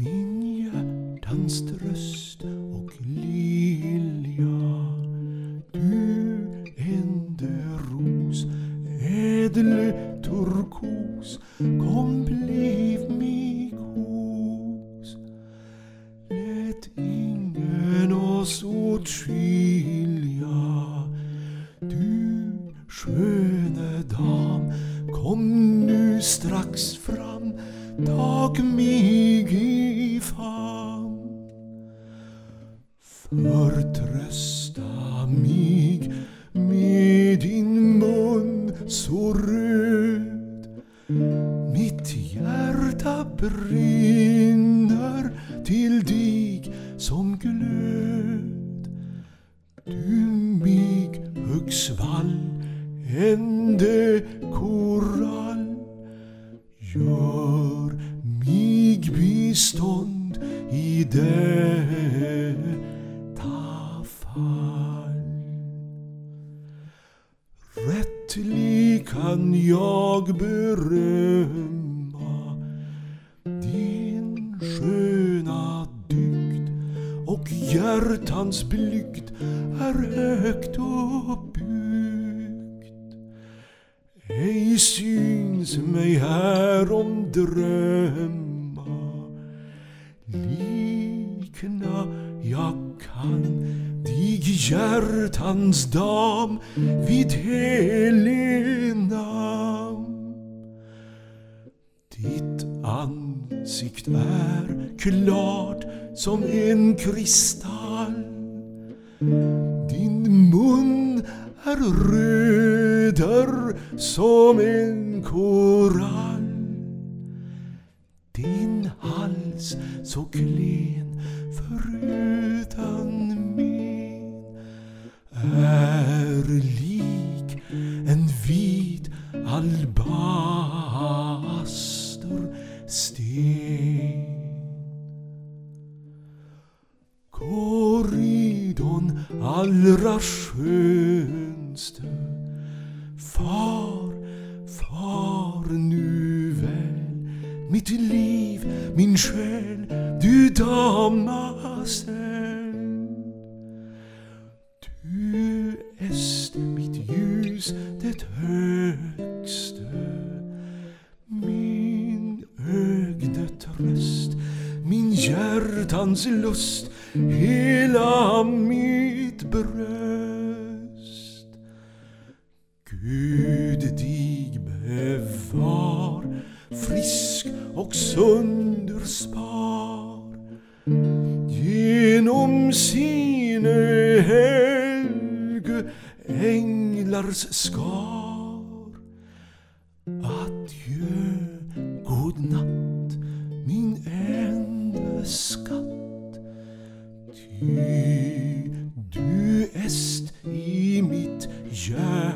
min hjärtans tröst och lilja. Du ende ros, ädle turkos, kom bliv mig hos. Lät ingen oss åtskilja. Du sköne dam, kom nu strax fram, tag mig Förtrösta mig med din mun så röd. Mitt hjärta brinner till dig som glöd. Du mig högsvall, ände korall. Gör mig bistånd i det fall. Kan jag berömma din sköna dygd och hjärtans blygd är högt uppbyggt. Ej syns mig härom drömma likna jag kan dig hjärtans dam vid helig namn. Ditt ansikt är klart som en kristall. Din mun är röder som en korall. Din hals så klen förut albastersten. Korridorn allra skönste Far, far nu väl Mitt liv, min själ, du damascen Du äste mitt ljus, det hör ögde min hjärtans lust Hela mitt bröst. Gud dig bevar frisk och sönderspar. Genom sine helge änglars skar. Adjö, god natt, skatt. Ty du est i mitt hjärta